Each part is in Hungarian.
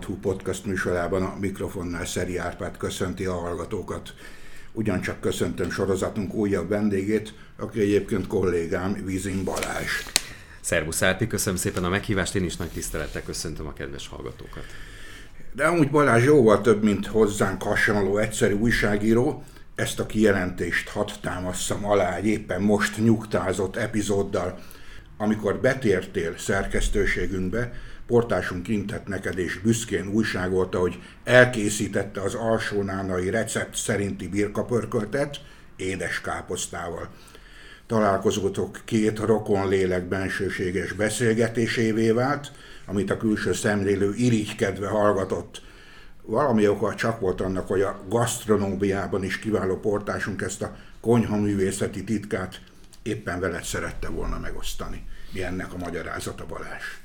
teol.hu podcast műsorában a mikrofonnál Szeri Árpád köszönti a hallgatókat. Ugyancsak köszöntöm sorozatunk újabb vendégét, aki egyébként kollégám, Vízin Balázs. Szervusz Árpi, köszönöm szépen a meghívást, én is nagy tisztelettel köszöntöm a kedves hallgatókat. De amúgy Balázs jóval több, mint hozzánk hasonló egyszerű újságíró, ezt a kijelentést hadd támasszam alá egy éppen most nyugtázott epizóddal. Amikor betértél szerkesztőségünkbe, portásunk intett neked és büszkén újságolta, hogy elkészítette az alsónánai recept szerinti birkapörköltet édes káposztával. Találkozótok két rokon lélek bensőséges beszélgetésévé vált, amit a külső szemlélő irigykedve hallgatott. Valami oka csak volt annak, hogy a gasztronómiában is kiváló portásunk ezt a konyhaművészeti titkát éppen veled szerette volna megosztani. Mi ennek a magyarázata Balázs?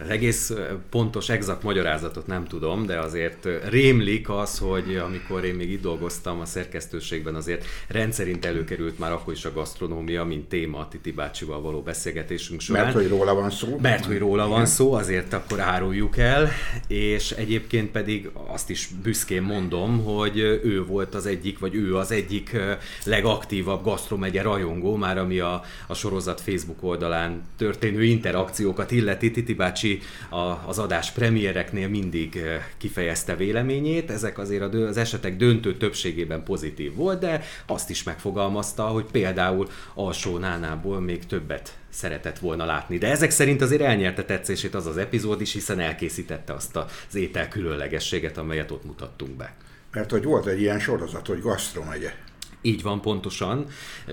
Az egész pontos, exakt magyarázatot nem tudom, de azért rémlik az, hogy amikor én még itt dolgoztam a szerkesztőségben, azért rendszerint előkerült már akkor is a gasztronómia, mint téma a Titi bácsival való beszélgetésünk során. Mert hogy róla van szó. Mert hogy róla van szó, azért akkor áruljuk el, és egyébként pedig azt is büszkén mondom, hogy ő volt az egyik, vagy ő az egyik legaktívabb gasztromegye rajongó, már ami a, a sorozat Facebook oldalán történő interakciókat illeti. Titi bácsi Bácsi az adás premiereknél mindig eh, kifejezte véleményét, ezek azért az esetek döntő többségében pozitív volt, de azt is megfogalmazta, hogy például alsó nánából még többet szeretett volna látni. De ezek szerint azért elnyerte tetszését az az epizód is, hiszen elkészítette azt az étel különlegességet, amelyet ott mutattunk be. Mert hogy volt egy ilyen sorozat, hogy gasztromegye. Így van pontosan,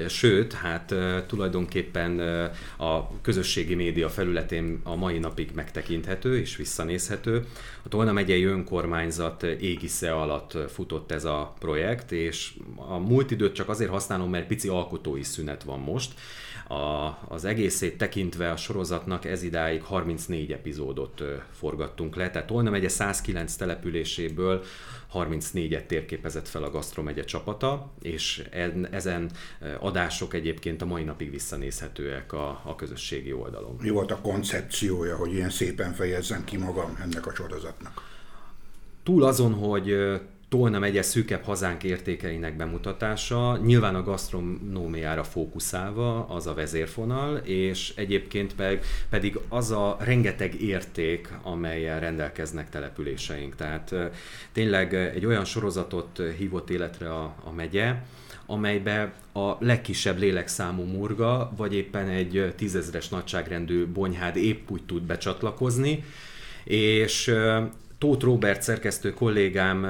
sőt, hát tulajdonképpen a közösségi média felületén a mai napig megtekinthető és visszanézhető. A Tolna megyei önkormányzat égisze alatt futott ez a projekt, és a múlt időt csak azért használom, mert pici alkotói szünet van most, a, az egészét tekintve a sorozatnak ez idáig 34 epizódot forgattunk le, tehát Tolna megye 109 településéből 34-et térképezett fel a Gasztromegye csapata, és ezen adások egyébként a mai napig visszanézhetőek a, a közösségi oldalon. Mi volt a koncepciója, hogy ilyen szépen fejezzem ki magam ennek a sorozatnak? Túl azon, hogy Tolna megye szűkebb hazánk értékeinek bemutatása, nyilván a gasztronómiára fókuszálva az a vezérfonal, és egyébként pedig, pedig az a rengeteg érték, amelyel rendelkeznek településeink. Tehát tényleg egy olyan sorozatot hívott életre a, a megye, amelybe a legkisebb lélekszámú murga, vagy éppen egy tízezres nagyságrendű bonyhád épp úgy tud becsatlakozni, és Tóth Robert szerkesztő kollégám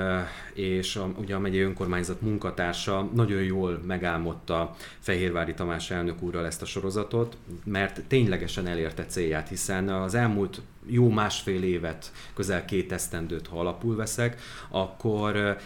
és a, ugye a megyei önkormányzat munkatársa nagyon jól megálmodta Fehérvári Tamás elnök úrral ezt a sorozatot, mert ténylegesen elérte célját, hiszen az elmúlt jó másfél évet, közel két esztendőt, ha alapul veszek, akkor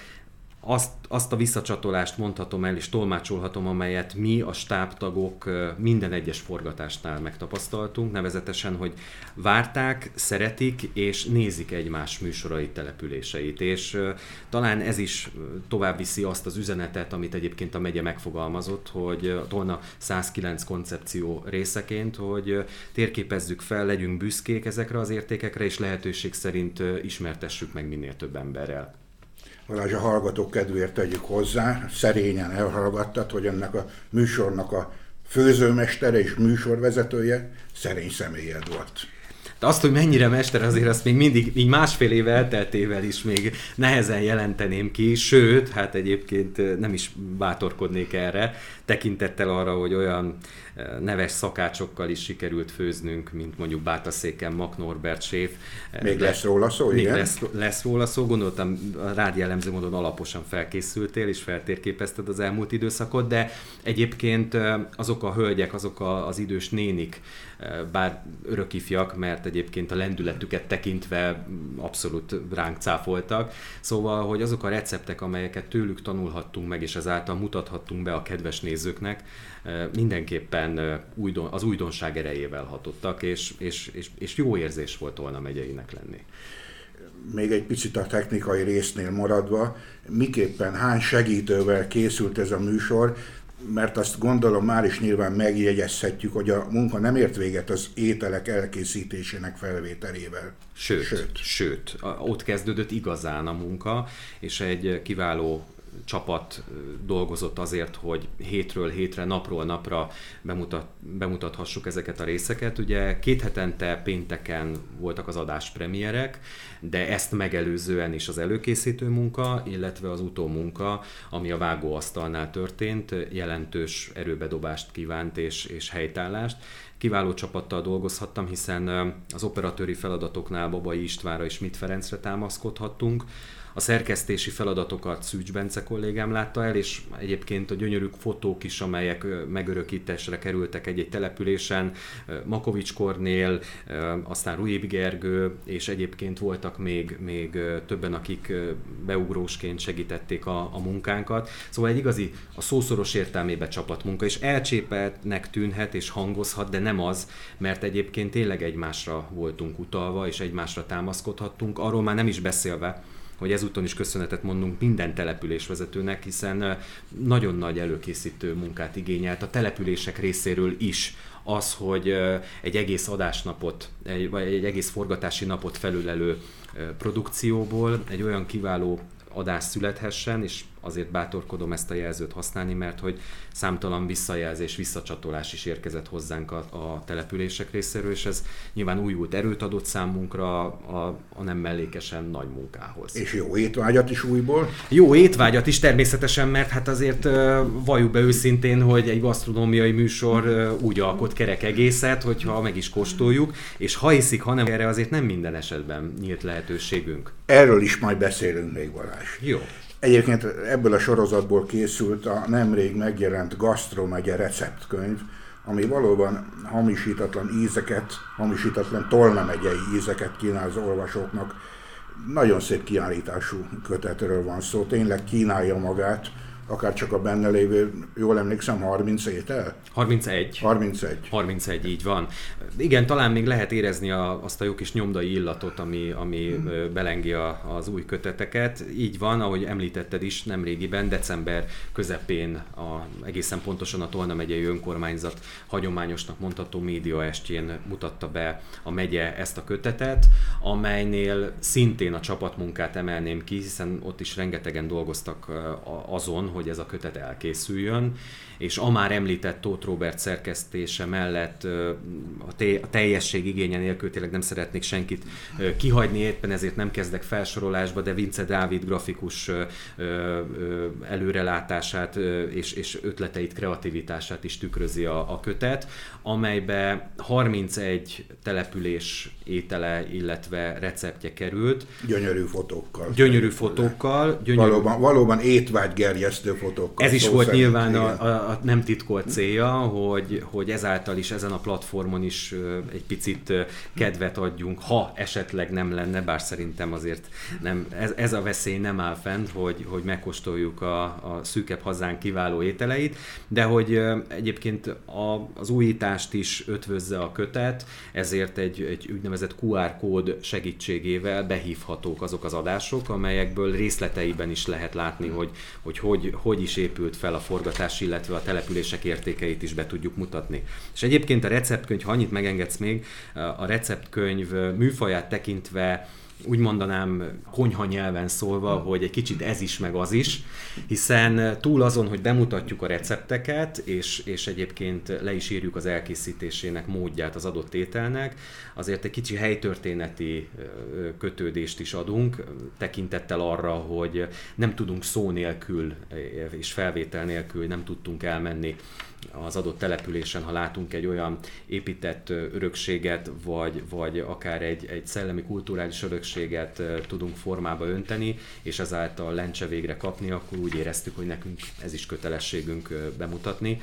azt, azt a visszacsatolást mondhatom el és tolmácsolhatom, amelyet mi a stábtagok minden egyes forgatásnál megtapasztaltunk, nevezetesen, hogy várták, szeretik és nézik egymás műsorai településeit, és talán ez is tovább viszi azt az üzenetet, amit egyébként a megye megfogalmazott, hogy Tolna 109 koncepció részeként, hogy térképezzük fel, legyünk büszkék ezekre az értékekre, és lehetőség szerint ismertessük meg minél több emberrel. Balázs, a hallgatók kedvéért tegyük hozzá, szerényen elhallgattad, hogy ennek a műsornak a főzőmestere és műsorvezetője szerény személyed volt. De azt, hogy mennyire mester, azért azt még mindig, így másfél éve elteltével is még nehezen jelenteném ki, sőt, hát egyébként nem is bátorkodnék erre, tekintettel arra, hogy olyan neves szakácsokkal is sikerült főznünk, mint mondjuk Bátaszéken Mak Norbert séf. Még lesz róla szó, Még igen? Lesz, lesz róla szó, gondoltam rád jellemző módon alaposan felkészültél és feltérképezted az elmúlt időszakot, de egyébként azok a hölgyek, azok a, az idős nénik, bár örökifjak, mert egyébként a lendületüket tekintve abszolút ránk cáfoltak. Szóval, hogy azok a receptek, amelyeket tőlük tanulhattunk meg, és ezáltal mutathattunk be a kedves nézőknek, mindenképpen az újdonság erejével hatottak, és, és, és, és jó érzés volt volna megyeinek lenni. Még egy picit a technikai résznél maradva, miképpen hány segítővel készült ez a műsor, mert azt gondolom már is nyilván megjegyezhetjük, hogy a munka nem ért véget az ételek elkészítésének felvételével. Sőt, sőt, sőt, ott kezdődött igazán a munka, és egy kiváló csapat dolgozott azért, hogy hétről hétre, napról napra bemutat, bemutathassuk ezeket a részeket. Ugye két hetente pénteken voltak az adáspremierek, de ezt megelőzően is az előkészítő munka, illetve az utómunka, ami a vágóasztalnál történt, jelentős erőbedobást kívánt és, és helytállást. Kiváló csapattal dolgozhattam, hiszen az operatőri feladatoknál Babai Istvánra és Mit Ferencre támaszkodhattunk, a szerkesztési feladatokat Szűcs Bence kollégám látta el, és egyébként a gyönyörű fotók is, amelyek megörökítésre kerültek egy-egy településen, Makovics Kornél, aztán Ruib Gergő, és egyébként voltak még, még többen, akik beugrósként segítették a, a munkánkat. Szóval egy igazi, a szószoros értelmében csapatmunka, és elcsépeltnek tűnhet és hangozhat, de nem az, mert egyébként tényleg egymásra voltunk utalva, és egymásra támaszkodhattunk, arról már nem is beszélve, hogy ezúton is köszönetet mondunk minden településvezetőnek, hiszen nagyon nagy előkészítő munkát igényelt a települések részéről is az, hogy egy egész adásnapot, vagy egy egész forgatási napot felülelő produkcióból egy olyan kiváló adás születhessen, és azért bátorkodom ezt a jelzőt használni, mert hogy számtalan visszajelzés, visszacsatolás is érkezett hozzánk a, a települések részéről, és ez nyilván újult erőt adott számunkra a, a nem mellékesen nagy munkához. És jó étvágyat is újból? Jó étvágyat is természetesen, mert hát azért valljuk be őszintén, hogy egy gasztronómiai műsor úgy alkot kerek egészet, hogyha meg is kóstoljuk, és ha hiszik, hanem erre azért nem minden esetben nyílt lehetőségünk. Erről is majd beszélünk még Balázs. Jó. Egyébként ebből a sorozatból készült a nemrég megjelent Gastromegye receptkönyv, ami valóban hamisítatlan ízeket, hamisítatlan Tolna megyei ízeket kínál az olvasóknak. Nagyon szép kiállítású kötetről van szó, tényleg kínálja magát, akár csak a benne lévő, jól emlékszem, 30 étel? 31. 31. 31, így van. Igen, talán még lehet érezni a, azt a jó kis nyomdai illatot, ami, ami hmm. belengi a, az új köteteket. Így van, ahogy említetted is, nem régiben, december közepén, a, egészen pontosan a Tolna megyei önkormányzat hagyományosnak mondható média estjén mutatta be a megye ezt a kötetet, amelynél szintén a csapatmunkát emelném ki, hiszen ott is rengetegen dolgoztak azon, hogy ez a kötet elkészüljön, és a már említett Tóth Robert szerkesztése mellett a teljesség igénye nélkül tényleg nem szeretnék senkit kihagyni, éppen ezért nem kezdek felsorolásba, de Vince Dávid grafikus előrelátását és, és ötleteit, kreativitását is tükrözi a, a kötet, amelybe 31 település étele, illetve receptje került. Gyönyörű fotókkal. Gyönyörű fotókkal. Gyönyörű... Valóban, valóban étvágygerjesztő fotókkal. Ez is volt nyilván a, a, a nem titkolt célja, hogy, hogy ezáltal is ezen a platformon is egy picit kedvet adjunk, ha esetleg nem lenne, bár szerintem azért nem, ez, ez a veszély nem áll fent, hogy, hogy megkóstoljuk a, a szűkebb hazánk kiváló ételeit, de hogy egyébként a, az újítást is ötvözze a kötet, ezért egy, egy úgynevezett QR kód segítségével behívhatók azok az adások, amelyekből részleteiben is lehet látni, hogy hogy, hogy, hogy is épült fel a forgatás, illetve a települések értékeit is be tudjuk mutatni. És egyébként a receptkönyv, ha annyit megengedsz még, a receptkönyv műfaját tekintve úgy mondanám konyha nyelven szólva, hogy egy kicsit ez is, meg az is, hiszen túl azon, hogy bemutatjuk a recepteket, és, és egyébként le is írjuk az elkészítésének módját az adott ételnek, azért egy kicsi helytörténeti kötődést is adunk, tekintettel arra, hogy nem tudunk szó nélkül és felvétel nélkül nem tudtunk elmenni az adott településen, ha látunk egy olyan épített örökséget, vagy, vagy akár egy, egy szellemi kulturális örökséget tudunk formába önteni, és ezáltal lencse végre kapni, akkor úgy éreztük, hogy nekünk ez is kötelességünk bemutatni.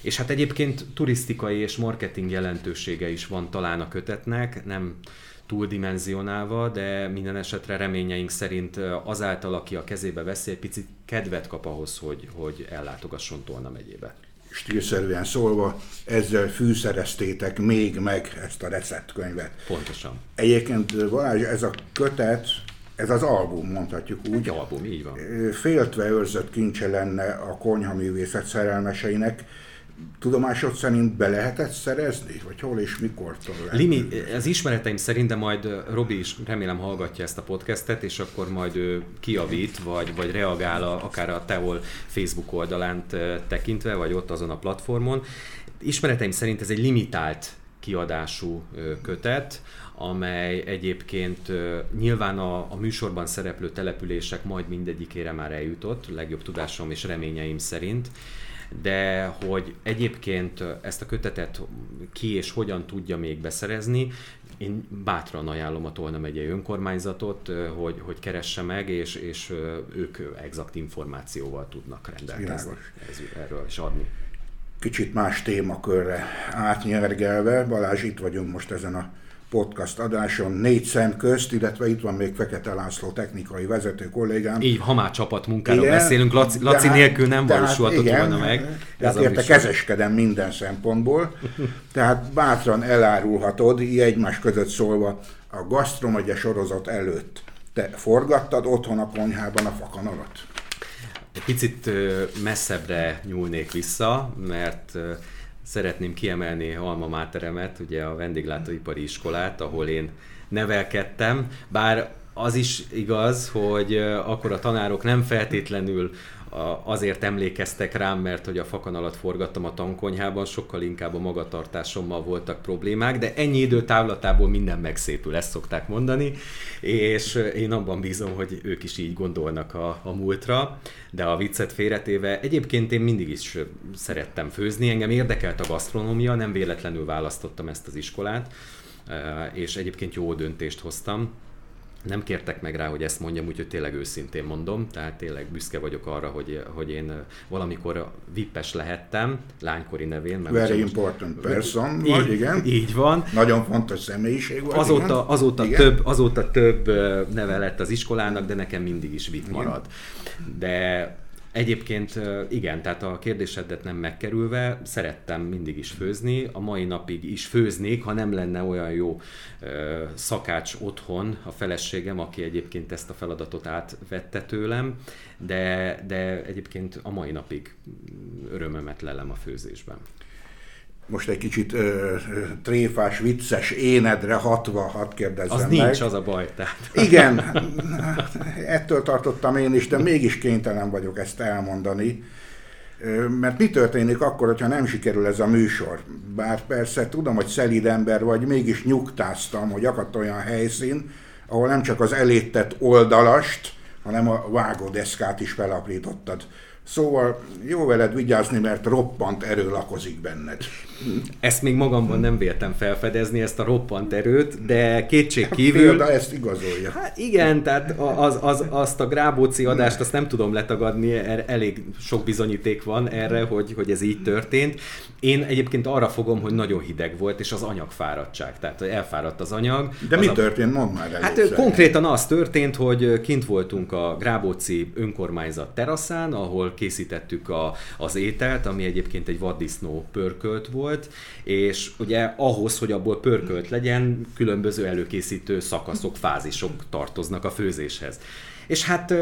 És hát egyébként turisztikai és marketing jelentősége is van talán a kötetnek, nem túldimenzionálva, de minden esetre reményeink szerint azáltal, aki a kezébe veszi, egy picit kedvet kap ahhoz, hogy, hogy ellátogasson Tolna megyébe stílszerűen szólva, ezzel fűszereztétek még meg ezt a receptkönyvet. Pontosan. Egyébként Balázs, ez a kötet, Ez az album, mondhatjuk úgy. Egy album, így van. Féltve őrzött kincse lenne a konyhaművészet szerelmeseinek. Tudomásod szerint be lehetett szerezni? Vagy hol és mikor? Limi, az ismereteim szerint, de majd Robi is remélem hallgatja ezt a podcastet, és akkor majd ő kiavít, vagy, vagy reagál a, akár a Teol Facebook oldalán tekintve, vagy ott azon a platformon. Ismereteim szerint ez egy limitált kiadású kötet, amely egyébként nyilván a, a műsorban szereplő települések majd mindegyikére már eljutott, legjobb tudásom és reményeim szerint, de hogy egyébként ezt a kötetet ki és hogyan tudja még beszerezni, én bátran ajánlom a Tolna megyei önkormányzatot, hogy, hogy keresse meg, és, és ők exakt információval tudnak rendelkezni ez, erről és adni. Kicsit más témakörre átnyergelve, Balázs, itt vagyunk most ezen a podcast adáson négy szem közt, illetve itt van még Fekete László technikai vezető kollégám. Így, ha már csapatmunkáról igen, beszélünk, Laci, Laci hát- nélkül nem valósulhatott volna meg. Ez hát érte kezeskedem minden szempontból, tehát bátran elárulhatod, így egymás között szólva, a gasztromagya sorozat előtt te forgattad otthon a konyhában a fakanalat? Egy picit messzebbre nyúlnék vissza, mert szeretném kiemelni Alma Máteremet, ugye a vendéglátóipari iskolát, ahol én nevelkedtem, bár az is igaz, hogy akkor a tanárok nem feltétlenül azért emlékeztek rám, mert hogy a fakan alatt forgattam a tankonyhában, sokkal inkább a magatartásommal voltak problémák, de ennyi idő távlatából minden megszépül, ezt szokták mondani, és én abban bízom, hogy ők is így gondolnak a, a múltra, de a viccet félretéve, egyébként én mindig is szerettem főzni, engem érdekelt a gasztronómia, nem véletlenül választottam ezt az iskolát, és egyébként jó döntést hoztam, nem kértek meg rá, hogy ezt mondjam, úgyhogy tényleg őszintén mondom, tehát tényleg büszke vagyok arra, hogy, hogy én valamikor vippes lehettem, lánykori nevén. Mert Very important person, így, vagy, igen. Így van. Nagyon fontos személyiség volt. Azóta, azóta, igen. több, azóta több neve lett az iskolának, de nekem mindig is vip marad. De Egyébként igen, tehát a kérdésedet nem megkerülve, szerettem mindig is főzni, a mai napig is főznék, ha nem lenne olyan jó szakács otthon a feleségem, aki egyébként ezt a feladatot átvette tőlem, de, de egyébként a mai napig örömömet lelem a főzésben most egy kicsit ö, tréfás, vicces énedre hatva, hadd kérdezzem Az meg. nincs, az a baj, tehát. Igen, ettől tartottam én is, de mégis kénytelen vagyok ezt elmondani. Mert mi történik akkor, hogyha nem sikerül ez a műsor? Bár persze tudom, hogy szelíd ember vagy, mégis nyugtáztam, hogy akadt olyan helyszín, ahol nem csak az elétett oldalast, hanem a vágódeszkát is felaprítottad. Szóval jó veled vigyázni, mert roppant erő lakozik benned. Ezt még magamban nem véltem felfedezni, ezt a roppant erőt, de kétség hát kívül... Példa ezt igazolja. Hát igen, tehát az, az, azt a Grábóci adást azt nem tudom letagadni, er, elég sok bizonyíték van erre, hogy, hogy ez így történt. Én egyébként arra fogom, hogy nagyon hideg volt, és az anyagfáradtság, tehát elfáradt az anyag. De az mi a... történt? Mondd már Hát először. konkrétan az történt, hogy kint voltunk a Grábóci önkormányzat teraszán, ahol készítettük a, az ételt, ami egyébként egy vaddisznó pörkölt volt, és ugye ahhoz, hogy abból pörkölt legyen, különböző előkészítő szakaszok, fázisok tartoznak a főzéshez. És hát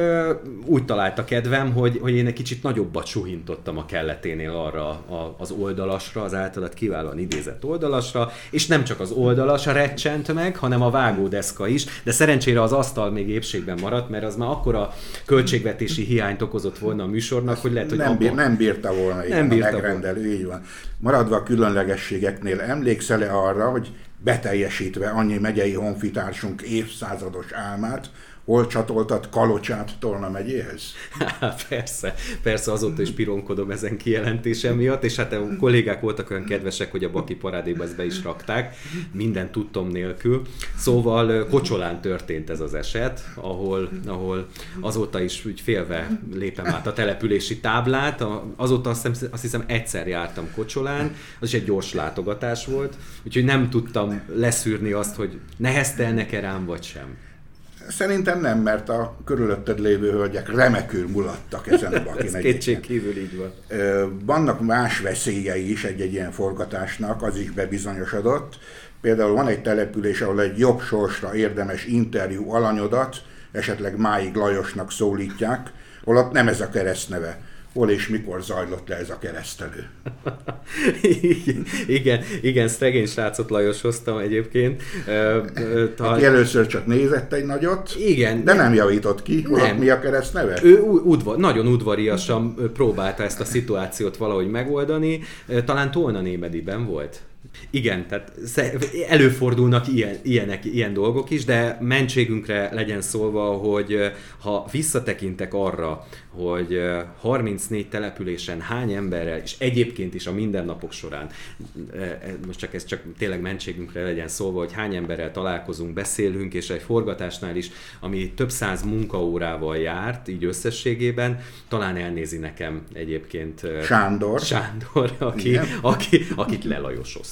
úgy találta kedvem, hogy, hogy én egy kicsit nagyobbat suhintottam a kelleténél arra a, az oldalasra, az általad kiválóan idézett oldalasra, és nem csak az oldalas a recsent meg, hanem a vágódeszka is, de szerencsére az asztal még épségben maradt, mert az már akkora költségvetési hiányt okozott volna a műsornak, hogy lehet, hogy nem, bír, nem bírta volna nem bírta a megrendelő, volna. így van. Maradva a különlegességeknél, emlékszel-e arra, hogy beteljesítve annyi megyei honfitársunk évszázados álmát, hol csatoltat Kalocsát Tolna megyéhez? persze, persze azóta is pironkodom ezen kijelentése miatt, és hát a kollégák voltak olyan kedvesek, hogy a Baki parádéba ezt be is rakták, minden tudtom nélkül. Szóval Kocsolán történt ez az eset, ahol, ahol azóta is úgy félve lépem át a települési táblát, azóta azt hiszem, azt hiszem egyszer jártam Kocsolán, az is egy gyors látogatás volt, úgyhogy nem tudtam leszűrni azt, hogy neheztelnek-e rám vagy sem. Szerintem nem, mert a körülötted lévő hölgyek remekül mulattak ezen a bakin. Ez kétség kívül így van. Vannak más veszélyei is egy-egy ilyen forgatásnak, az is bebizonyosodott. Például van egy település, ahol egy jobb sorsra érdemes interjú alanyodat esetleg Máig Lajosnak szólítják, holott nem ez a keresztneve hol és mikor zajlott le ez a keresztelő. igen, igen, szegény srácot Lajos hoztam egyébként. Aki először csak nézett egy nagyot, igen, de nem javított ki, nem. mi a keresztneve? Ő udvar, nagyon udvariasan próbálta ezt a szituációt valahogy megoldani. Talán Tolna Némediben volt. Igen, tehát előfordulnak ilyen, ilyenek, ilyen dolgok is, de mentségünkre legyen szólva, hogy ha visszatekintek arra, hogy 34 településen hány emberrel, és egyébként is a mindennapok során, most csak ez csak tényleg mentségünkre legyen szólva, hogy hány emberrel találkozunk, beszélünk, és egy forgatásnál is, ami több száz munkaórával járt, így összességében, talán elnézi nekem egyébként Sándor, Sándor aki, aki, akit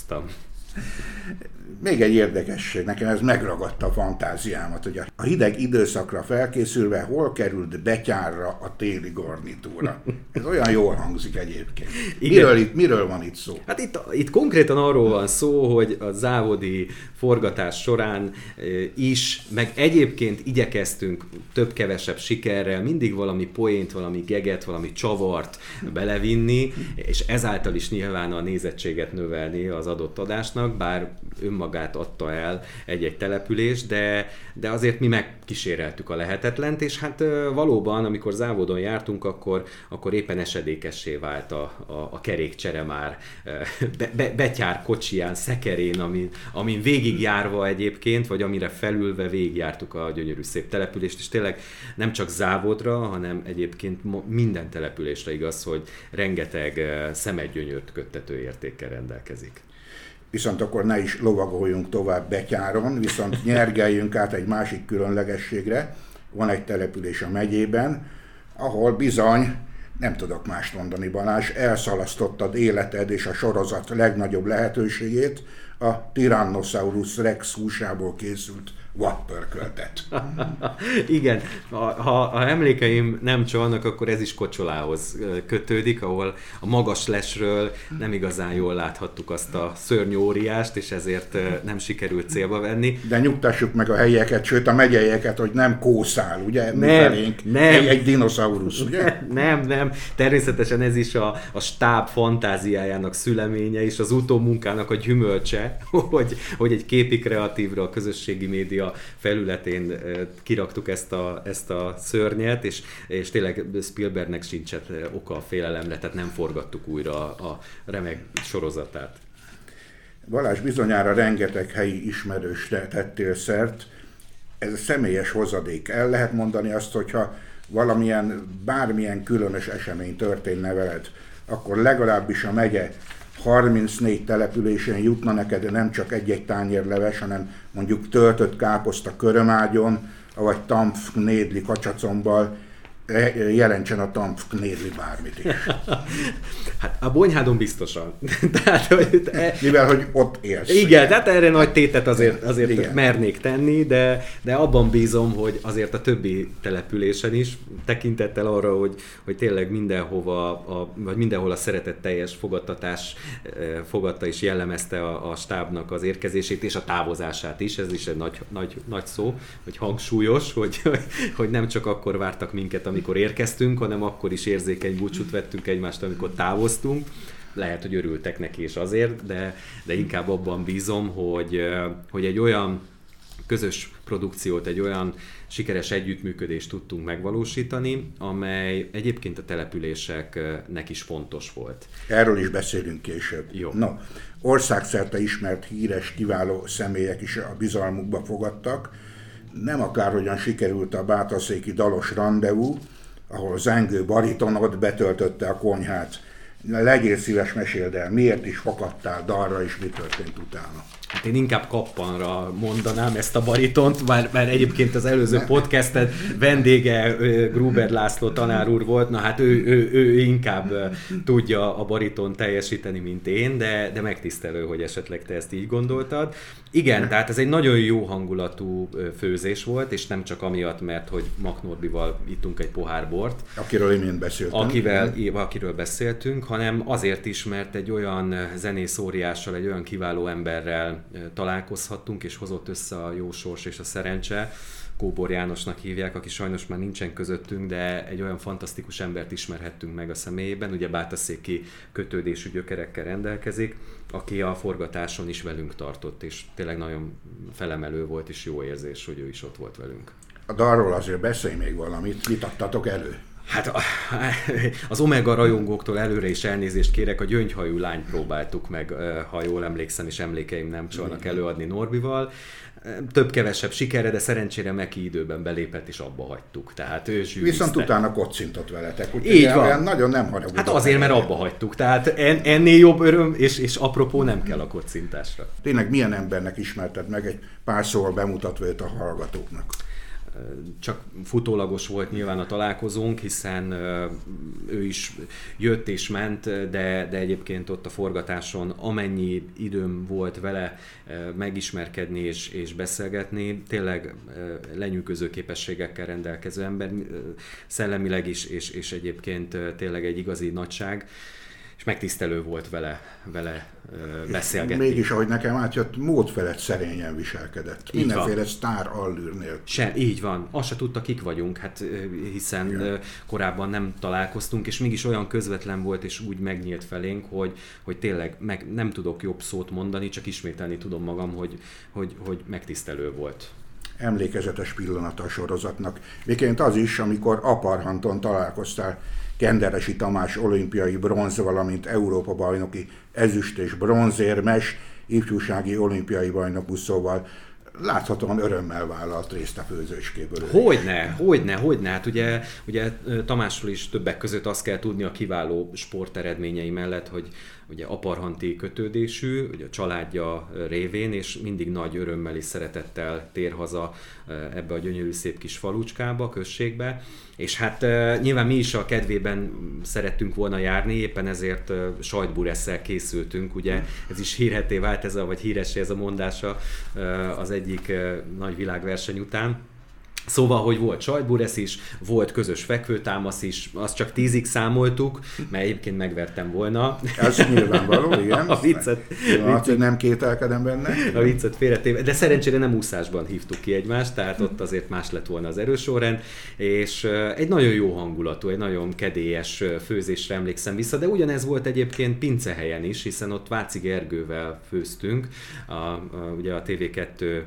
Done. Még egy érdekesség, nekem ez megragadta a fantáziámat, hogy a hideg időszakra felkészülve hol került betyárra a téli garnitúra. Ez olyan jól hangzik egyébként. Miről, itt, miről van itt szó? Hát itt, itt konkrétan arról van szó, hogy a závodi forgatás során is, meg egyébként igyekeztünk több-kevesebb sikerrel mindig valami poént, valami geget, valami csavart belevinni, és ezáltal is nyilván a nézettséget növelni az adott adásnak, bár önmagát adta el egy-egy település, de, de azért mi megkíséreltük a lehetetlent, és hát valóban, amikor závodon jártunk, akkor, akkor éppen esedékessé vált a, a, a kerékcsere már be, be, betyár kocsiján, szekerén, amin, amin végigjárva egyébként, vagy amire felülve végigjártuk a gyönyörű szép települést, és tényleg nem csak závodra, hanem egyébként minden településre igaz, hogy rengeteg szemedgyönyört köttető értékkel rendelkezik viszont akkor ne is lovagoljunk tovább betyáron, viszont nyergeljünk át egy másik különlegességre. Van egy település a megyében, ahol bizony, nem tudok mást mondani Balázs, elszalasztottad életed és a sorozat legnagyobb lehetőségét, a Tyrannosaurus Rex húsából készült vadpörköltet. Igen, ha, ha, emlékeim nem csalnak, akkor ez is kocsolához kötődik, ahol a magas lesről nem igazán jól láthattuk azt a szörnyű óriást, és ezért nem sikerült célba venni. De nyugtassuk meg a helyeket, sőt a megyeieket, hogy nem kószál, ugye? Nem, nem. Egy, egy dinoszaurusz, ugye? Nem, nem. Természetesen ez is a, a stáb fantáziájának szüleménye, és az utómunkának a gyümölcse, hogy, hogy egy képi kreatívra a közösségi média felületén kiraktuk ezt a, ezt a szörnyet, és, és tényleg Spielbergnek sincset oka a félelemre, tehát nem forgattuk újra a remek sorozatát. Balázs bizonyára rengeteg helyi ismerősre tettél szert, ez a személyes hozadék. El lehet mondani azt, hogyha valamilyen, bármilyen különös esemény történne veled, akkor legalábbis a megye 34 településen jutna neked nem csak egy-egy tányérleves, hanem mondjuk töltött káposzta körömágyon, vagy tamf nédli kacsacombbal, jelentsen a TAMF nézni bármit is. hát a Bonyhádon biztosan. tehát, hogy e... Mivel, hogy ott élsz. Igen, tehát erre nagy tétet azért, azért Igen. mernék tenni, de, de abban bízom, hogy azért a többi településen is, tekintettel arra, hogy, hogy tényleg mindenhova, a, vagy mindenhol a szeretetteljes fogadtatás e, fogadta és jellemezte a, a stábnak az érkezését és a távozását is, ez is egy nagy, nagy, nagy szó, hogy hangsúlyos, hogy, hogy nem csak akkor vártak minket, amikor érkeztünk, hanem akkor is érzékeny búcsút vettünk egymást, amikor távoztunk. Lehet, hogy örültek neki is azért, de, de inkább abban bízom, hogy, hogy egy olyan közös produkciót, egy olyan sikeres együttműködést tudtunk megvalósítani, amely egyébként a településeknek is fontos volt. Erről is beszélünk később. Jó. No, országszerte ismert, híres, kiváló személyek is a bizalmukba fogadtak, nem akárhogyan sikerült a bátaszéki dalos rendezvú, ahol zengő baritonod betöltötte a konyhát. Legyél szíves, meséld el, miért is fakadtál dalra, és mi történt utána? Hát én inkább kappanra mondanám ezt a baritont, mert, mert egyébként az előző podcastet vendége Gruber László tanár úr volt, na hát ő, ő, ő inkább tudja a bariton teljesíteni, mint én, de, de megtisztelő, hogy esetleg te ezt így gondoltad. Igen, tehát ez egy nagyon jó hangulatú főzés volt, és nem csak amiatt, mert hogy Maknorbival ittunk egy pohár bort. Akiről imént beszéltünk. Akivel, akiről beszéltünk, hanem azért is, mert egy olyan zenész óriással, egy olyan kiváló emberrel találkozhattunk, és hozott össze a jó sors és a szerencse, Kóbor Jánosnak hívják, aki sajnos már nincsen közöttünk, de egy olyan fantasztikus embert ismerhettünk meg a személyében, ugye Bátaszéki kötődésű gyökerekkel rendelkezik, aki a forgatáson is velünk tartott, és tényleg nagyon felemelő volt, és jó érzés, hogy ő is ott volt velünk. A dalról azért beszélj még valamit, mit adtatok elő? Hát az Omega rajongóktól előre is elnézést kérek, a gyöngyhajú lányt próbáltuk meg, ha jól emlékszem, és emlékeim nem csalnak előadni Norbival. Több-kevesebb sikerre, de szerencsére Meki időben belépett, és abba hagytuk. Tehát ő Viszont utána kocintott veletek, úgyhogy Így van. Nagyon nem haragudott. Hát azért, mert abba hagytuk. Tehát en, ennél jobb öröm, és, és apropó nem kell a kocintásra. Tényleg milyen embernek ismerted meg egy pár szóval bemutatva őt a hallgatóknak? Csak futólagos volt nyilván a találkozónk, hiszen ő is jött és ment, de, de egyébként ott a forgatáson amennyi időm volt vele megismerkedni és, és beszélgetni, tényleg lenyűgöző képességekkel rendelkező ember, szellemileg is, és, és egyébként tényleg egy igazi nagyság és megtisztelő volt vele, vele beszélgetni. Mégis, ahogy nekem átjött, mód felett szerényen viselkedett. Így Mindenféle van. sztár allűrnél. Se, így van. Azt se tudta, kik vagyunk, hát hiszen Igen. korábban nem találkoztunk, és mégis olyan közvetlen volt, és úgy megnyílt felénk, hogy, hogy tényleg meg nem tudok jobb szót mondani, csak ismételni tudom magam, hogy, hogy, hogy megtisztelő volt emlékezetes pillanata a sorozatnak. Miként az is, amikor Aparhanton találkoztál Kenderesi Tamás olimpiai bronz, valamint Európa bajnoki ezüst és bronzérmes, ifjúsági olimpiai bajnok úszóval láthatóan örömmel vállalt részt a főzőskéből. Hogyne, hogyne, hogyne. Hát ugye, ugye Tamásról is többek között azt kell tudni a kiváló sporteredményei mellett, hogy ugye aparhanti kötődésű, ugye a családja révén, és mindig nagy örömmel és szeretettel tér haza ebbe a gyönyörű szép kis falucskába, községbe. És hát nyilván mi is a kedvében szerettünk volna járni, éppen ezért sajtburesszel készültünk, ugye ez is hírheté vált ez a, vagy híressé ez a mondása az egyik nagy világverseny után Szóval, hogy volt sajtburesz is, volt közös fekvőtámasz is, azt csak tízig számoltuk, mert egyébként megvertem volna. Ez nyilvánvaló, igen. A viccet. Ja, viccet nem kételkedem benne. A viccet félretéve. De szerencsére nem úszásban hívtuk ki egymást, tehát ott azért más lett volna az erősorrend, és egy nagyon jó hangulatú, egy nagyon kedélyes főzésre emlékszem vissza, de ugyanez volt egyébként pincehelyen is, hiszen ott Váci Gergővel főztünk, a, a, ugye a TV2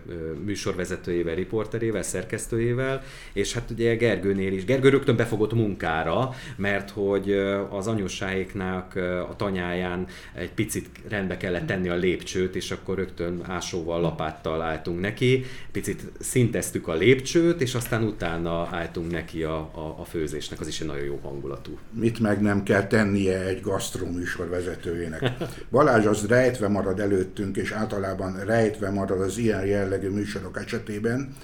műsorvezetőjével, riporterével, szerkesztőjével, feleségével, és hát ugye Gergőnél is. Gergő rögtön befogott munkára, mert hogy az anyósáiknak a tanyáján egy picit rendbe kellett tenni a lépcsőt, és akkor rögtön ásóval, lapáttal álltunk neki, picit szinteztük a lépcsőt, és aztán utána álltunk neki a, a, a főzésnek, az is egy nagyon jó hangulatú. Mit meg nem kell tennie egy gasztroműsor vezetőjének. Balázs az rejtve marad előttünk, és általában rejtve marad az ilyen jellegű műsorok esetében,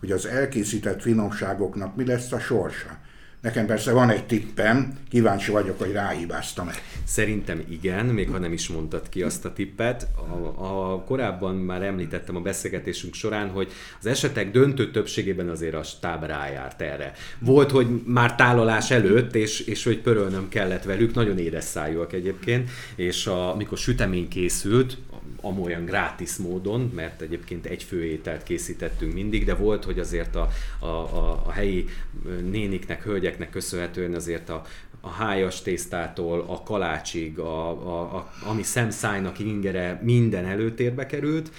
hogy az elkészített finomságoknak mi lesz a sorsa. Nekem persze van egy tippem, kíváncsi vagyok, hogy ráhibáztam-e. Szerintem igen, még ha nem is mondtad ki azt a tippet. A, a, korábban már említettem a beszélgetésünk során, hogy az esetek döntő többségében azért a stáb rájárt erre. Volt, hogy már tálalás előtt, és, és hogy pörölnöm kellett velük, nagyon édes szájúak egyébként, és a, amikor sütemény készült, amolyan grátis módon, mert egyébként egy főételt készítettünk mindig, de volt, hogy azért a, a, a, a helyi néniknek, hölgyeknek köszönhetően azért a, a hájas tésztától a kalácsig, a, a, a, ami szemszájnak ingere minden előtérbe került,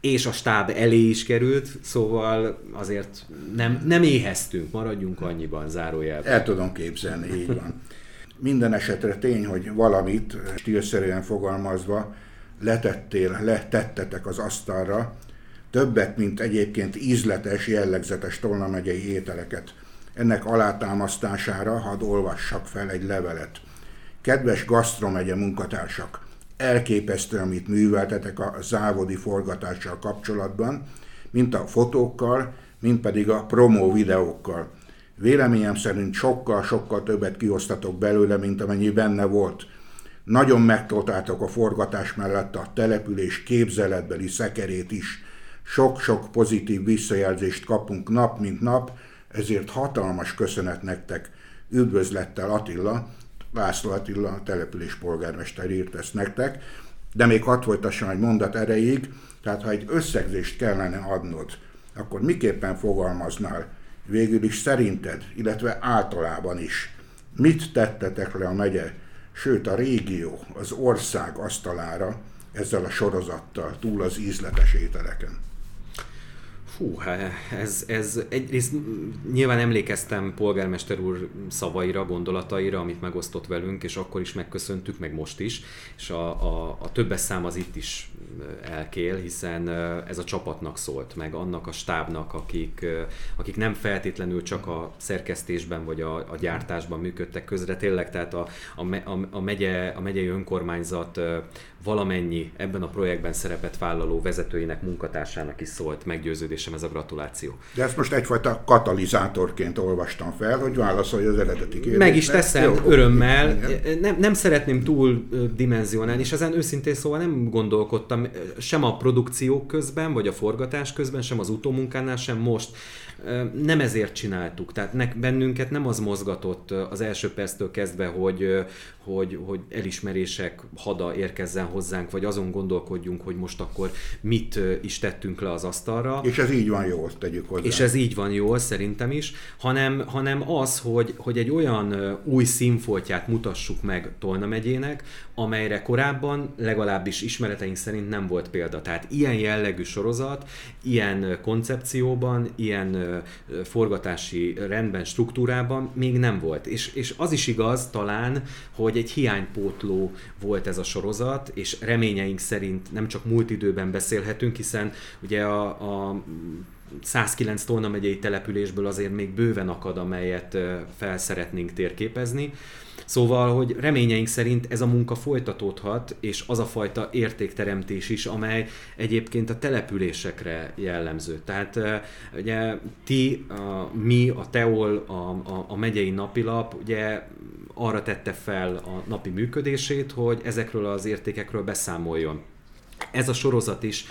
és a stáb elé is került, szóval azért nem, nem éheztünk, maradjunk annyiban zárójelben. El tudom képzelni, így van. Minden esetre tény, hogy valamit, stílszerűen fogalmazva, letettél, letettetek az asztalra, többet, mint egyébként ízletes, jellegzetes Tolna megyei ételeket. Ennek alátámasztására hadd olvassak fel egy levelet. Kedves gasztromegye munkatársak, elképesztő, amit műveltetek a závodi forgatással kapcsolatban, mint a fotókkal, mint pedig a promó videókkal. Véleményem szerint sokkal-sokkal többet kiosztatok belőle, mint amennyi benne volt. Nagyon megtoltátok a forgatás mellett a település képzeletbeli szekerét is. Sok-sok pozitív visszajelzést kapunk nap, mint nap, ezért hatalmas köszönet nektek. Üdvözlettel Attila, László Attila, a település polgármester írt ezt nektek, de még hadd folytassam egy mondat erejéig, tehát ha egy összegzést kellene adnod akkor miképpen fogalmaznál végül is szerinted, illetve általában is, mit tettetek le a megye, sőt a régió, az ország asztalára ezzel a sorozattal túl az ízletes ételeken? Fú, ez, ez egyrészt nyilván emlékeztem polgármester úr szavaira, gondolataira, amit megosztott velünk, és akkor is megköszöntük, meg most is, és a, a, a többes szám az itt is elkél, hiszen ez a csapatnak szólt, meg annak a stábnak, akik, akik nem feltétlenül csak a szerkesztésben vagy a, a gyártásban működtek közre, tényleg, tehát a, a, a, megye, a megyei önkormányzat valamennyi ebben a projektben szerepet vállaló vezetőinek, munkatársának is szólt meggyőződésem ez a gratuláció. De ezt most egyfajta katalizátorként olvastam fel, hogy válaszolja az eredeti kérdésre. Meg is teszem, Jó, örömmel. Nem, nem szeretném túl dimenzionálni, és ezen őszintén szóval nem gondolkodtam sem a produkció közben, vagy a forgatás közben, sem az utómunkánál, sem most nem ezért csináltuk. Tehát ne, bennünket nem az mozgatott az első perctől kezdve, hogy, hogy, hogy elismerések hada érkezzen hozzánk, vagy azon gondolkodjunk, hogy most akkor mit is tettünk le az asztalra. És ez így van jól, tegyük hozzá. És ez így van jól, szerintem is, hanem, hanem az, hogy, hogy egy olyan új színfoltját mutassuk meg Tolna megyének, amelyre korábban legalábbis ismereteink szerint nem volt példa. Tehát ilyen jellegű sorozat, ilyen koncepcióban, ilyen forgatási rendben, struktúrában még nem volt. És, és az is igaz talán, hogy egy hiánypótló volt ez a sorozat, és reményeink szerint nem csak múlt időben beszélhetünk, hiszen ugye a, a 109 Tolna megyei településből azért még bőven akad, amelyet fel szeretnénk térképezni. Szóval, hogy reményeink szerint ez a munka folytatódhat, és az a fajta értékteremtés is, amely egyébként a településekre jellemző. Tehát ugye ti, a, mi, a Teol, a, a, a megyei napilap, ugye arra tette fel a napi működését, hogy ezekről az értékekről beszámoljon. Ez a sorozat is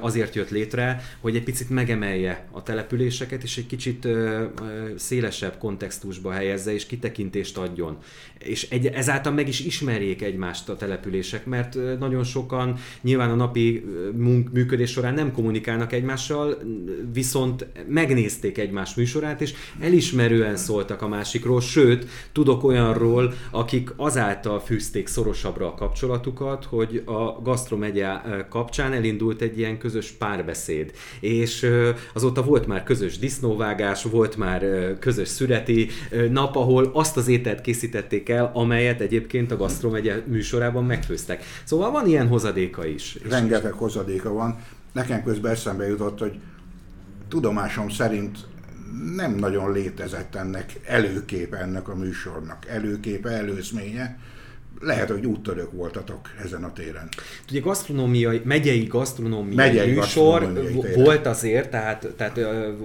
azért jött létre, hogy egy picit megemelje a településeket, és egy kicsit szélesebb kontextusba helyezze, és kitekintést adjon. És egy, ezáltal meg is ismerjék egymást a települések, mert nagyon sokan nyilván a napi munk, működés során nem kommunikálnak egymással, viszont megnézték egymás műsorát, és elismerően szóltak a másikról, sőt, tudok olyanról, akik azáltal fűzték szorosabbra a kapcsolatukat, hogy a Gasztromegye kapcsán elindult egy ilyen közös párbeszéd. És azóta volt már közös disznóvágás, volt már közös szüreti nap, ahol azt az ételt készítették el, amelyet egyébként a Gasztromegye műsorában megfőztek. Szóval van ilyen hozadéka is. Rengeteg hozadéka van. Nekem közben eszembe jutott, hogy tudomásom szerint nem nagyon létezett ennek előképe ennek a műsornak. Előképe, előzménye lehet, hogy úttörők voltatok ezen a téren. Ugye gasztronómiai, megyei gasztronómiai megyei műsor gasztronómiai volt azért, tehát, tehát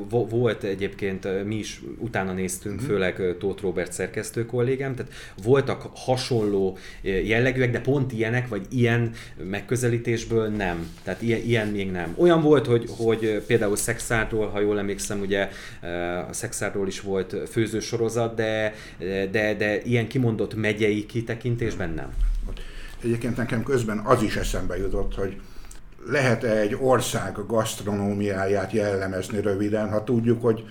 volt egyébként, mi is utána néztünk, uh-huh. főleg Tóth Robert szerkesztő kollégám, tehát voltak hasonló jellegűek, de pont ilyenek, vagy ilyen megközelítésből nem. Tehát ilyen, ilyen még nem. Olyan volt, hogy, hogy például Szexárról, ha jól emlékszem, ugye a Szexárról is volt főzősorozat, de, de, de ilyen kimondott megyei kitekintésben részben nem. Egyébként nekem közben az is eszembe jutott, hogy lehet-e egy ország gasztronómiáját jellemezni röviden, ha tudjuk, hogy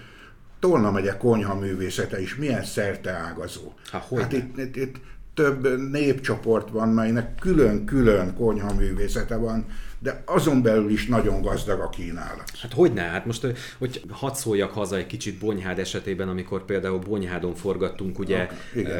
Tolna megye konyha művészete is milyen szerte ágazó. Há, hát itt, itt, itt több népcsoport van, melynek külön-külön konyha művészete van, de azon belül is nagyon gazdag a kínálat. Hát hogy ne? Hát most, hogy hadd szóljak haza egy kicsit Bonyhád esetében, amikor például Bonyhádon forgattunk, ugye okay,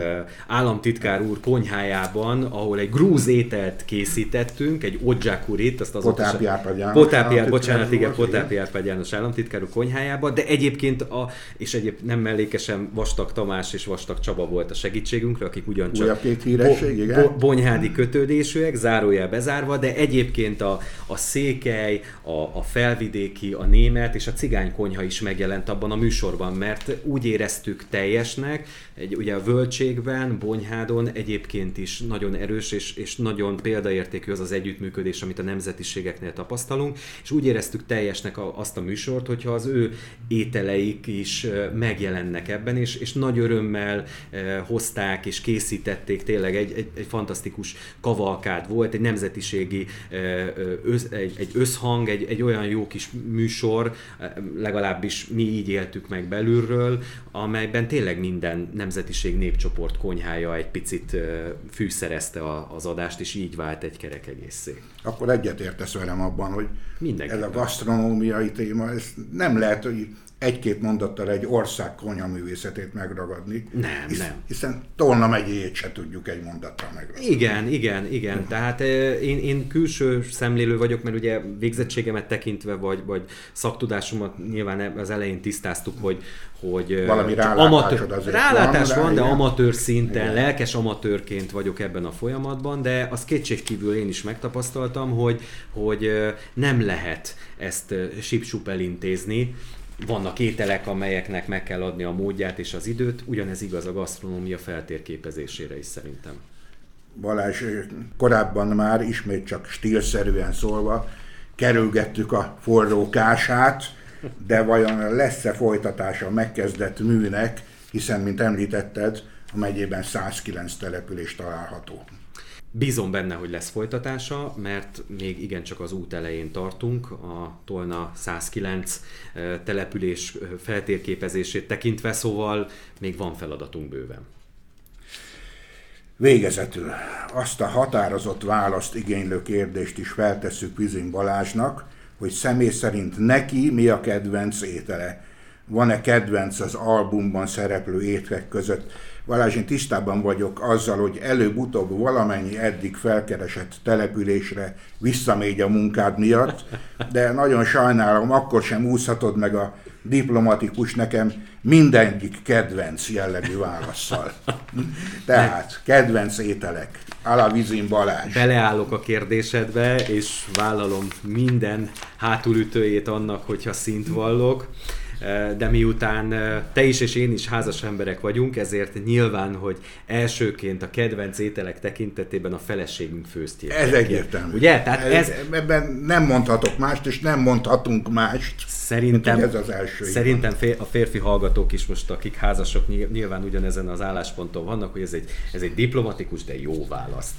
államtitkár úr konyhájában, ahol egy grúz ételt készítettünk, egy odzsákurit, azt az Potápi Árpád János. Potápi, bocsánat, igen, Potápi Árpád János államtitkár úr konyhájába, de egyébként a, és egyébként nem mellékesen Vastag Tamás és Vastag Csaba volt a segítségünkre, akik ugyancsak Újabb két híresség, bo- igen. bonyhádi kötődésűek, zárójel bezárva, de egyébként a, a székely, a, a felvidéki, a német és a cigány konyha is megjelent abban a műsorban, mert úgy éreztük teljesnek, egy, ugye a Völtségben, Bonyhádon egyébként is nagyon erős és, és nagyon példaértékű az az együttműködés, amit a nemzetiségeknél tapasztalunk, és úgy éreztük teljesnek a, azt a műsort, hogyha az ő ételeik is megjelennek ebben, és, és nagy örömmel hozták és készítették tényleg egy, egy, egy fantasztikus kavalkád volt, egy nemzetiségi össz, egy, egy összhang, egy, egy olyan jó kis műsor, legalábbis mi így éltük meg belülről, amelyben tényleg minden nemzetiség népcsoport konyhája egy picit fűszerezte az adást, és így vált egy kerek egészé. Akkor egyetértesz velem abban, hogy Mindenki ez a gasztronómiai téma, ez nem lehet, hogy egy-két mondattal egy ország konyhaművészetét megragadni. Nem, hisz, nem. Hiszen Tolna megyéjét se tudjuk egy mondattal megragadni. Igen, igen, igen. Tehát én, én külső szemlélő vagyok, mert ugye végzettségemet tekintve, vagy, vagy szaktudásomat nyilván az elején tisztáztuk, hogy, hogy Valami amatőr, azért rálátás van, van de amatőr szinten, igen. lelkes amatőrként vagyok ebben a folyamatban, de az kétségkívül én is megtapasztaltam, hogy, hogy nem lehet ezt sipsup elintézni, vannak ételek, amelyeknek meg kell adni a módját és az időt, ugyanez igaz a gasztronómia feltérképezésére is szerintem. Balázs, korábban már ismét csak stílszerűen szólva kerülgettük a forró kását, de vajon lesz-e folytatása a megkezdett műnek, hiszen, mint említetted, a megyében 109 település található. Bízom benne, hogy lesz folytatása, mert még igencsak az út elején tartunk, a Tolna 109 település feltérképezését tekintve, szóval még van feladatunk bőven. Végezetül azt a határozott választ igénylő kérdést is feltesszük Vizin Balázsnak, hogy személy szerint neki mi a kedvenc étele. Van-e kedvenc az albumban szereplő ételek között? Balázs, én tisztában vagyok azzal, hogy előbb-utóbb valamennyi eddig felkeresett településre visszamegy a munkád miatt, de nagyon sajnálom, akkor sem úszhatod meg a diplomatikus nekem mindegyik kedvenc jellegű válaszsal. Tehát, kedvenc ételek. Alavizin Balázs. Beleállok a kérdésedbe, és vállalom minden hátulütőjét annak, hogyha szint vallok de miután te is és én is házas emberek vagyunk, ezért nyilván, hogy elsőként a kedvenc ételek tekintetében a feleségünk főztjét. Ez egyértelmű. Ugye? Tehát ez, ez, ebben nem mondhatok mást, és nem mondhatunk mást. Szerintem, ez az első. Szerintem a férfi hallgatók is most, akik házasok, nyilván ugyanezen az állásponton vannak, hogy ez egy, ez egy diplomatikus, de jó válasz.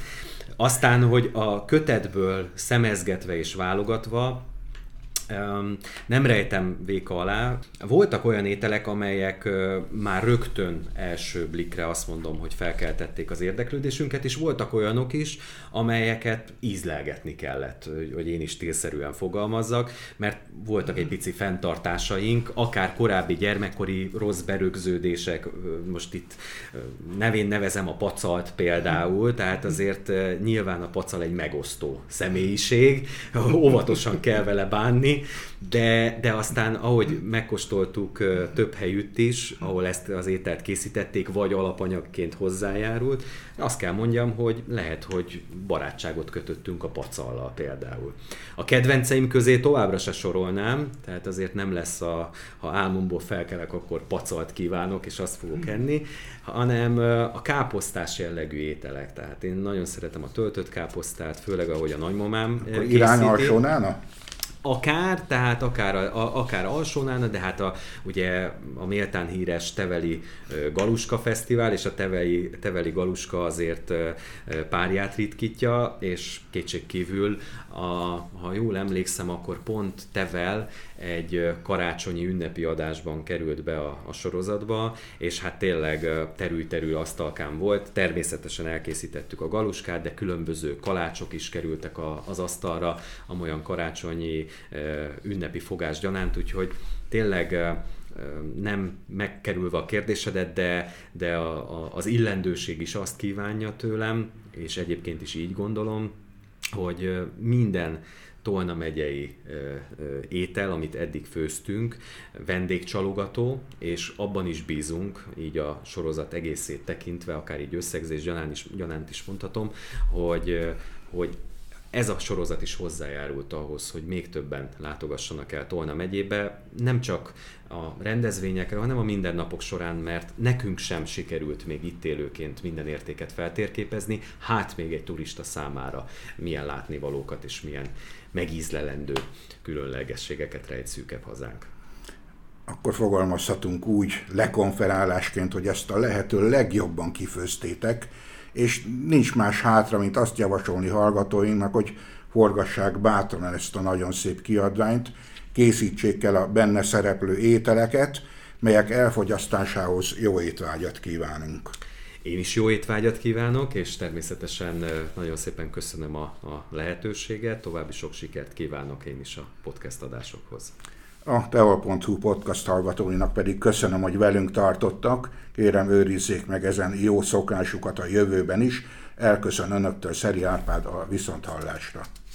Aztán, hogy a kötetből szemezgetve és válogatva, nem rejtem véka alá. Voltak olyan ételek, amelyek már rögtön első blikre azt mondom, hogy felkeltették az érdeklődésünket, és voltak olyanok is, amelyeket ízlelgetni kellett, hogy én is stílszerűen fogalmazzak, mert voltak egy pici fenntartásaink, akár korábbi gyermekkori rossz berögződések, most itt nevén nevezem a pacalt például, tehát azért nyilván a pacal egy megosztó személyiség, óvatosan kell vele bánni, de, de aztán ahogy megkóstoltuk több helyütt is, ahol ezt az ételt készítették, vagy alapanyagként hozzájárult, azt kell mondjam, hogy lehet, hogy barátságot kötöttünk a pacallal például. A kedvenceim közé továbbra se sorolnám, tehát azért nem lesz, a, ha álmomból felkelek, akkor pacalt kívánok, és azt fogok enni, hanem a káposztás jellegű ételek. Tehát én nagyon szeretem a töltött káposztát, főleg ahogy a nagymamám akkor. Irány alsónána? Akár, tehát akár, a, akár alsónál, de hát a, ugye a méltán híres Teveli Galuska Fesztivál, és a Teveli, Teveli Galuska azért párját ritkítja, és kétségkívül, a, ha jól emlékszem, akkor pont Tevel egy karácsonyi ünnepi adásban került be a, a sorozatba, és hát tényleg terül-terül asztalkán volt. Természetesen elkészítettük a galuskát, de különböző kalácsok is kerültek a, az asztalra, amolyan karácsonyi ünnepi fogás gyanánt, úgyhogy tényleg nem megkerülve a kérdésedet, de, de a, a, az illendőség is azt kívánja tőlem, és egyébként is így gondolom, hogy minden Tolna megyei étel, amit eddig főztünk, vendégcsalogató, és abban is bízunk, így a sorozat egészét tekintve, akár így összegzés gyanánt is, gyanánt is mondhatom, hogy, hogy ez a sorozat is hozzájárult ahhoz, hogy még többen látogassanak el Tolna megyébe, nem csak a rendezvényekre, hanem a mindennapok során, mert nekünk sem sikerült még itt élőként minden értéket feltérképezni, hát még egy turista számára milyen látnivalókat és milyen megízlelendő különlegességeket rejt szűkebb hazánk. Akkor fogalmazhatunk úgy lekonferálásként, hogy ezt a lehető legjobban kifőztétek, és nincs más hátra, mint azt javasolni hallgatóinknak, hogy forgassák bátran ezt a nagyon szép kiadványt, készítsék el a benne szereplő ételeket, melyek elfogyasztásához jó étvágyat kívánunk. Én is jó étvágyat kívánok, és természetesen nagyon szépen köszönöm a, a lehetőséget, további sok sikert kívánok én is a podcast adásokhoz. A teol.hu podcast hallgatóinak pedig köszönöm, hogy velünk tartottak. Kérem őrizzék meg ezen jó szokásukat a jövőben is. Elköszön Önöktől Szeri Árpád a Viszonthallásra.